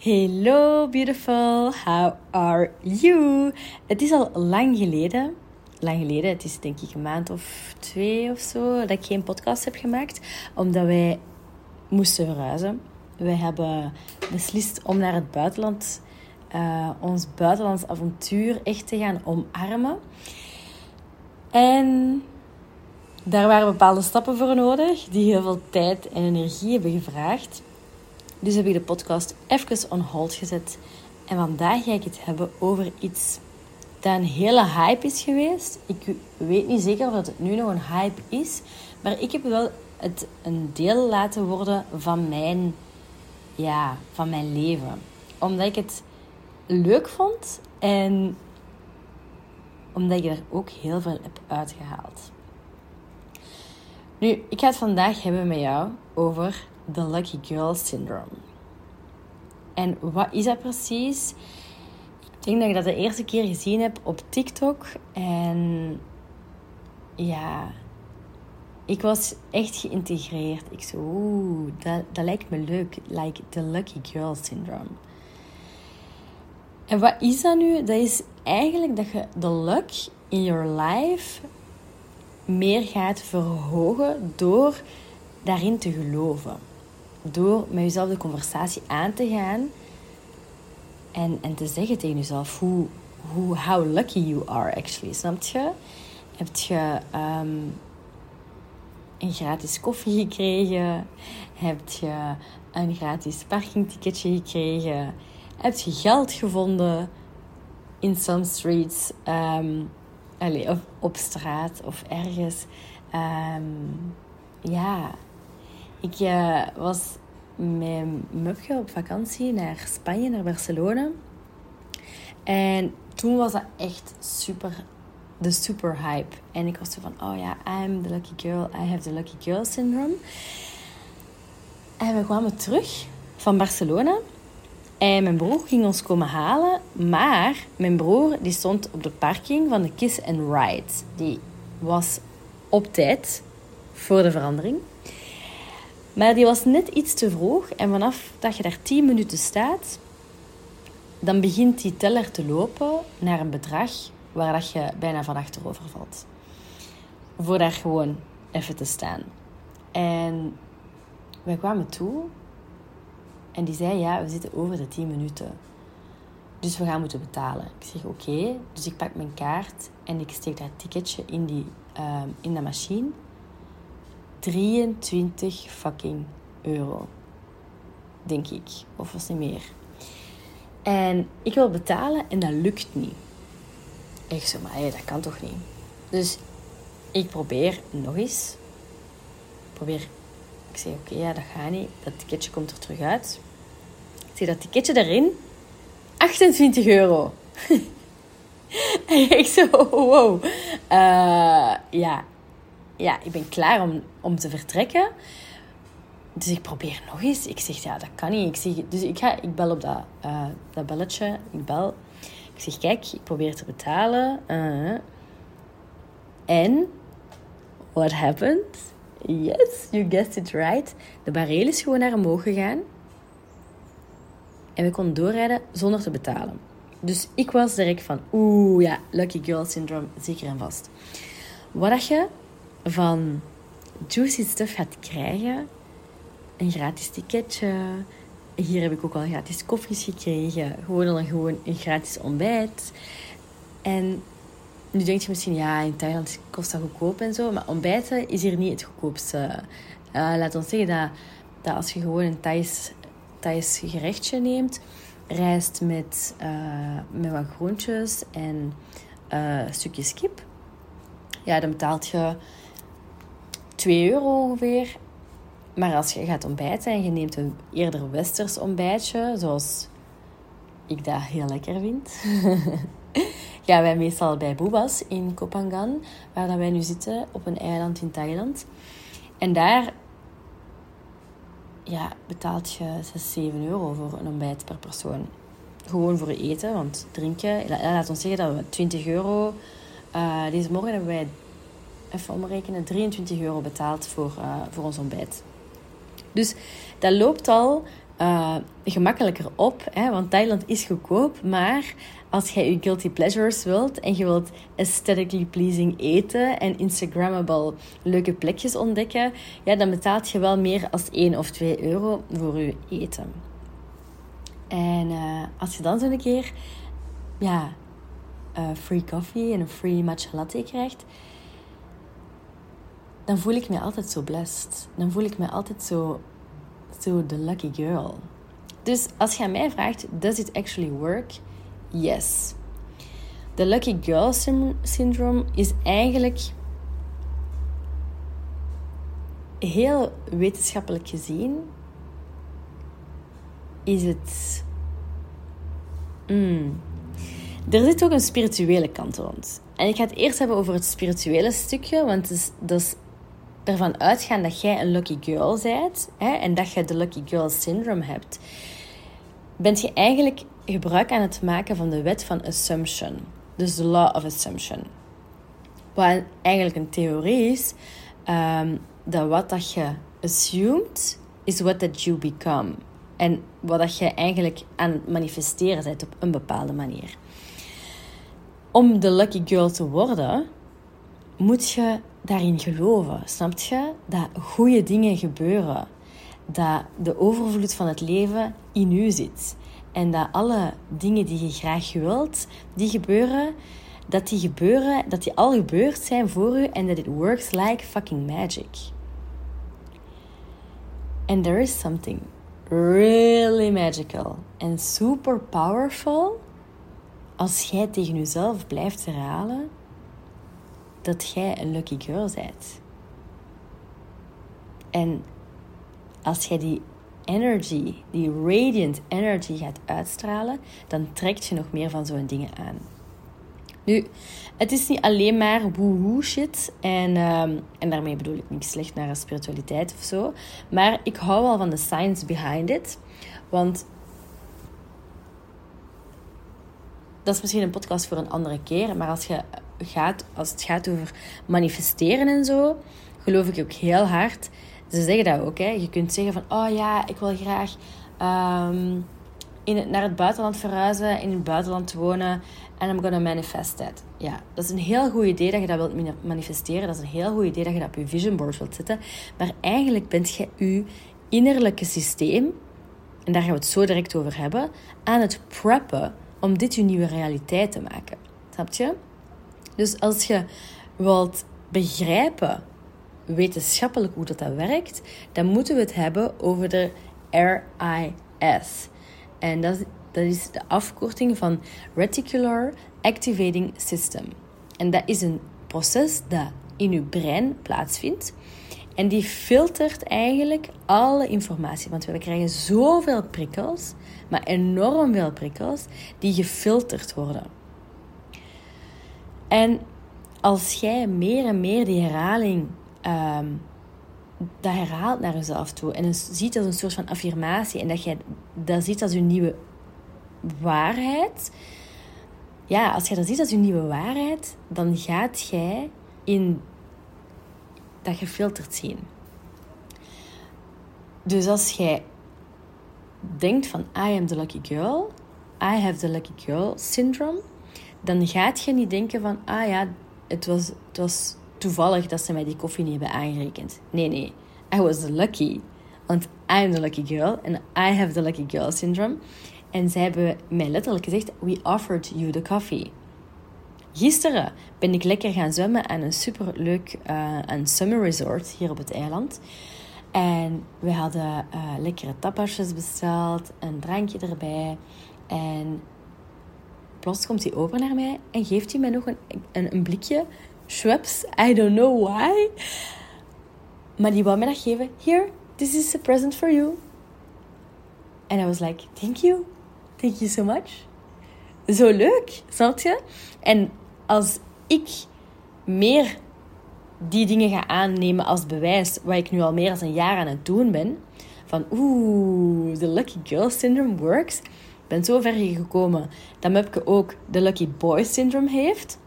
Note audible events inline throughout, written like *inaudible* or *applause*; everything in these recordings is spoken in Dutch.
Hello beautiful, how are you? Het is al lang geleden, lang geleden, het is denk ik een maand of twee of zo, dat ik geen podcast heb gemaakt, omdat wij moesten verhuizen. Wij hebben beslist om naar het buitenland, uh, ons buitenlands avontuur echt te gaan omarmen. En daar waren bepaalde stappen voor nodig, die heel veel tijd en energie hebben gevraagd. Dus heb ik de podcast even on hold gezet. En vandaag ga ik het hebben over iets dat een hele hype is geweest. Ik weet niet zeker of het nu nog een hype is. Maar ik heb wel het een deel laten worden van mijn, ja, van mijn leven. Omdat ik het leuk vond en omdat ik er ook heel veel heb uitgehaald. Nu, ik ga het vandaag hebben met jou over de Lucky Girl Syndrome. En wat is dat precies? Ik denk dat ik dat de eerste keer gezien heb op TikTok. En ja, ik was echt geïntegreerd. Ik zo, oeh, dat, dat lijkt me leuk. Like the Lucky Girl Syndrome. En wat is dat nu? Dat is eigenlijk dat je de luck in your life meer gaat verhogen door daarin te geloven door met jezelf de conversatie aan te gaan en, en te zeggen tegen jezelf hoe, hoe, how lucky you are actually. Snap je? Heb je ehm, een gratis koffie gekregen? Heb je een gratis parkingticketje gekregen? Heb je geld gevonden in some streets? Um, of op straat of ergens? Um, ja, ik uh, was met Mupje op vakantie naar Spanje, naar Barcelona. En toen was dat echt super, de super hype. En ik was zo van, oh ja, I'm the lucky girl. I have the lucky girl syndrome. En we kwamen terug van Barcelona. En mijn broer ging ons komen halen. Maar mijn broer die stond op de parking van de Kiss and Ride. Die was op tijd voor de verandering. Maar die was net iets te vroeg. En vanaf dat je daar 10 minuten staat, dan begint die teller te lopen naar een bedrag waar dat je bijna van achterover valt. Voor daar gewoon even te staan. En wij kwamen toe en die zei: Ja, we zitten over de 10 minuten. Dus we gaan moeten betalen. Ik zeg oké. Dus ik pak mijn kaart en ik steek dat ticketje in, die, uh, in de machine. 23 fucking euro. Denk ik. Of was niet meer. En ik wil betalen en dat lukt niet. Ik zo, maar hey, dat kan toch niet? Dus ik probeer nog eens. Ik probeer. Ik zeg, oké, ja, dat gaat niet. Dat ticketje komt er terug uit. Ik zie dat ticketje erin. 28 euro. *laughs* en ik zo, wow. Uh, ja, ja, ik ben klaar om, om te vertrekken. Dus ik probeer nog eens. Ik zeg, ja, dat kan niet. Ik zeg, dus ik, ga, ik bel op dat, uh, dat belletje. Ik bel. Ik zeg, kijk, ik probeer te betalen. Uh, en, what happened? Yes, you guessed it right. De barrel is gewoon naar omhoog gegaan. En we konden doorrijden zonder te betalen. Dus ik was direct van, oeh ja, lucky girl syndrome, zeker en vast. Wat je van Juicy Stuff gaat krijgen. Een gratis ticketje. Hier heb ik ook al gratis koffies gekregen. Gewoon dan gewoon een gratis ontbijt. En nu denk je misschien, ja, in Thailand kost dat goedkoop en zo. Maar ontbijten is hier niet het goedkoopste. Uh, laat ons zeggen dat, dat als je gewoon een Thais, Thais gerechtje neemt, rijst met, uh, met wat groentjes en uh, stukjes kip, ja, dan betaalt je 2 euro ongeveer. Maar als je gaat ontbijten en je neemt een eerder westers ontbijtje, zoals ik dat heel lekker vind, *laughs* gaan wij meestal bij Boebas in Kopangan, waar dat wij nu zitten, op een eiland in Thailand. En daar ja, betaalt je 6, 7 euro voor een ontbijt per persoon. Gewoon voor eten, want drinken, laat ons zeggen dat we 20 euro... Uh, deze morgen hebben wij even omrekenen, 23 euro betaald voor, uh, voor ons ontbijt. Dus dat loopt al uh, gemakkelijker op. Hè? Want Thailand is goedkoop. Maar als jij je guilty pleasures wilt en je wilt aesthetically pleasing eten en Instagrammable leuke plekjes ontdekken, ja, dan betaalt je wel meer als 1 of 2 euro voor je eten. En uh, als je dan zo'n keer ja, free coffee en een free matcha latte krijgt, dan voel ik me altijd zo blessed. Dan voel ik me altijd zo, zo the lucky girl. Dus als je aan mij vraagt, does it actually work? Yes. De lucky girl syndrome is eigenlijk heel wetenschappelijk gezien is het. Mm. Er zit ook een spirituele kant rond. En ik ga het eerst hebben over het spirituele stukje, want dat is ervan uitgaan dat jij een lucky girl bent hè, en dat je de lucky girl syndrome hebt, bent je eigenlijk gebruik aan het maken van de wet van assumption. Dus de law of assumption. Wat eigenlijk een theorie is, ehm, dat wat dat je assumed, is what that you become. En wat dat je eigenlijk aan het manifesteren bent op een bepaalde manier. Om de lucky girl te worden, moet je daarin geloven. Snap je? Dat goede dingen gebeuren. Dat de overvloed van het leven in u zit. En dat alle dingen die je graag wilt, die gebeuren, dat die gebeuren, dat die al gebeurd zijn voor u en dat it works like fucking magic. And there is something really magical and super powerful als jij tegen jezelf blijft herhalen dat jij een lucky girl bent. En als jij die energy, die radiant energy gaat uitstralen, dan trekt je nog meer van zo'n dingen aan. Nu, het is niet alleen maar woehoe shit. En, ehm, en daarmee bedoel ik niet slecht naar spiritualiteit of zo. Maar ik hou wel van de science behind it. Want dat is misschien een podcast voor een andere keer. Maar als, je gaat, als het gaat over manifesteren en zo, geloof ik ook heel hard. Ze zeggen dat ook. Hè. Je kunt zeggen van, oh ja, ik wil graag um, in het, naar het buitenland verhuizen, in het buitenland wonen. En I'm gonna manifest that. Ja, dat is een heel goed idee dat je dat wilt manifesteren. Dat is een heel goed idee dat je dat op je vision board wilt zetten. Maar eigenlijk bent je je innerlijke systeem, en daar gaan we het zo direct over hebben, aan het preppen om dit je nieuwe realiteit te maken. Snap je? Dus als je wilt begrijpen wetenschappelijk hoe dat, dat werkt, dan moeten we het hebben over de RIS. En dat, dat is de afkorting van Reticular Activating System. En dat is een proces dat in uw brein plaatsvindt. En die filtert eigenlijk alle informatie. Want we krijgen zoveel prikkels, maar enorm veel prikkels, die gefilterd worden. En als jij meer en meer die herhaling um, dat herhaalt naar jezelf toe en ziet als een soort van affirmatie en dat jij dat ziet als je nieuwe waarheid. Ja, als je dat ziet als je nieuwe waarheid, dan gaat jij in dat gefilterd zien. Dus als jij denkt van I am the lucky girl, I have the lucky girl syndrome, dan gaat je niet denken van ah ja, het was, het was toevallig dat ze mij die koffie niet hebben aangerekend. Nee, nee. I was lucky. Want I'm the lucky girl. En I have the lucky girl syndrome. En zij hebben mij letterlijk gezegd: We offered you the coffee. Gisteren ben ik lekker gaan zwemmen aan een superleuk uh, een summer resort hier op het eiland. En we hadden uh, lekkere tapasjes besteld, een drankje erbij. En plots komt hij over naar mij en geeft hij mij nog een, een, een blikje Schweppes. I don't know why. Maar die wou me dat geven. Here, this is a present for you. En I was like, thank you. Thank you so much. Zo leuk, snap je? En als ik meer die dingen ga aannemen als bewijs, wat ik nu al meer dan een jaar aan het doen ben, van oeh, de lucky girl syndrome works, ben zo ver gekomen dat Mupke ook de lucky boy syndrome heeft.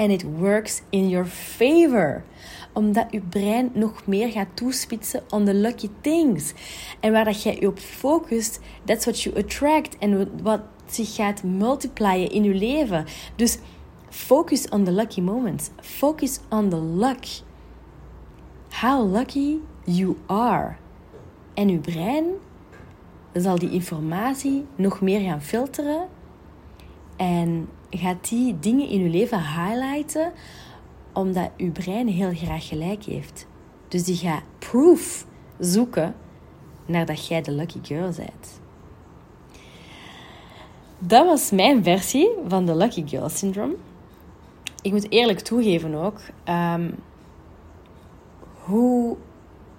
and it works in your favor. Omdat je brein nog meer gaat toespitsen on the lucky things. En waar dat jij je op focust, that's what you attract. En wat zich gaat multiplyen in je leven. Dus focus on the lucky moments. Focus on the luck. How lucky you are. En je brein zal die informatie nog meer gaan filteren en gaat die dingen in je leven highlighten omdat je brein heel graag gelijk heeft. Dus die gaat proof zoeken naar dat jij de lucky girl bent. Dat was mijn versie van de Lucky Girl Syndrome. Ik moet eerlijk toegeven ook um, hoe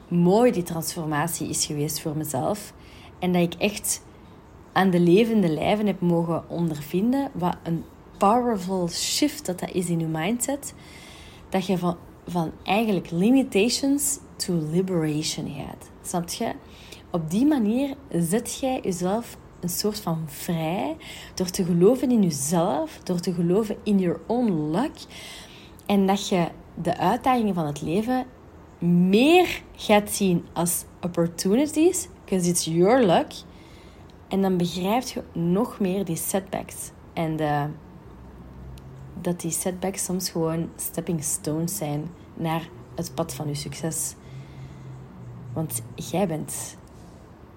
mooi die transformatie is geweest voor mezelf. En dat ik echt aan de levende lijven heb mogen ondervinden wat een powerful shift dat dat is in je mindset. Dat je van, van eigenlijk limitations to liberation gaat. Snap je? Op die manier zet jij jezelf een soort van vrij door te geloven in jezelf, door te geloven in your own luck. En dat je de uitdagingen van het leven meer gaat zien als opportunities, because it's your luck. En dan begrijp je nog meer die setbacks. En dat die setbacks soms gewoon stepping stones zijn naar het pad van je succes. Want jij bent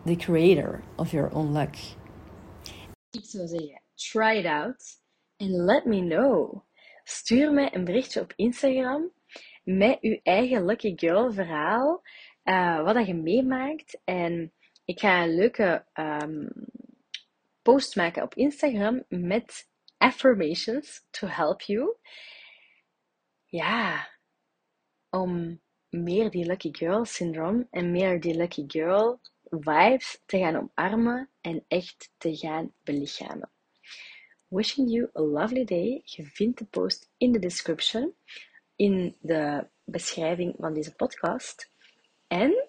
the creator of your own luck. Ik zou zeggen, try it out and let me know. Stuur mij een berichtje op Instagram met je eigen Lucky Girl verhaal. Uh, wat dat je meemaakt. En ik ga een leuke um, post maken op Instagram met affirmations to help you. Ja, om meer die Lucky Girl syndroom en meer die Lucky Girl vibes te gaan omarmen en echt te gaan belichamen. Wishing you a lovely day. Je vindt de post in de description in de beschrijving van deze podcast. En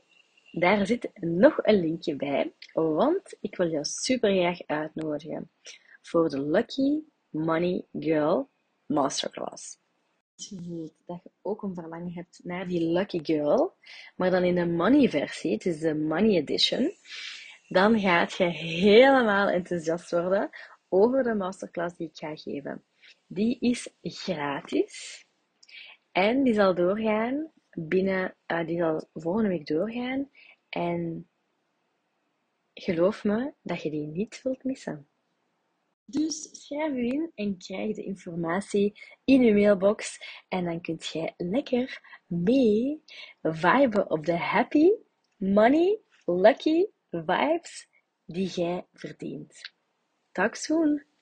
daar zit nog een linkje bij, want ik wil jou super graag uitnodigen voor de Lucky Money Girl Masterclass. Je dat je ook een verlangen hebt naar die Lucky Girl, maar dan in de money versie, het is de money edition, dan gaat je helemaal enthousiast worden over de masterclass die ik ga geven. Die is gratis. En die zal doorgaan binnen, uh, die zal volgende week doorgaan. En geloof me dat je die niet wilt missen. Dus schrijf u in en krijg de informatie in uw mailbox. En dan kunt jij lekker mee viben op de happy, money, lucky vibes die jij verdient. Talk soon!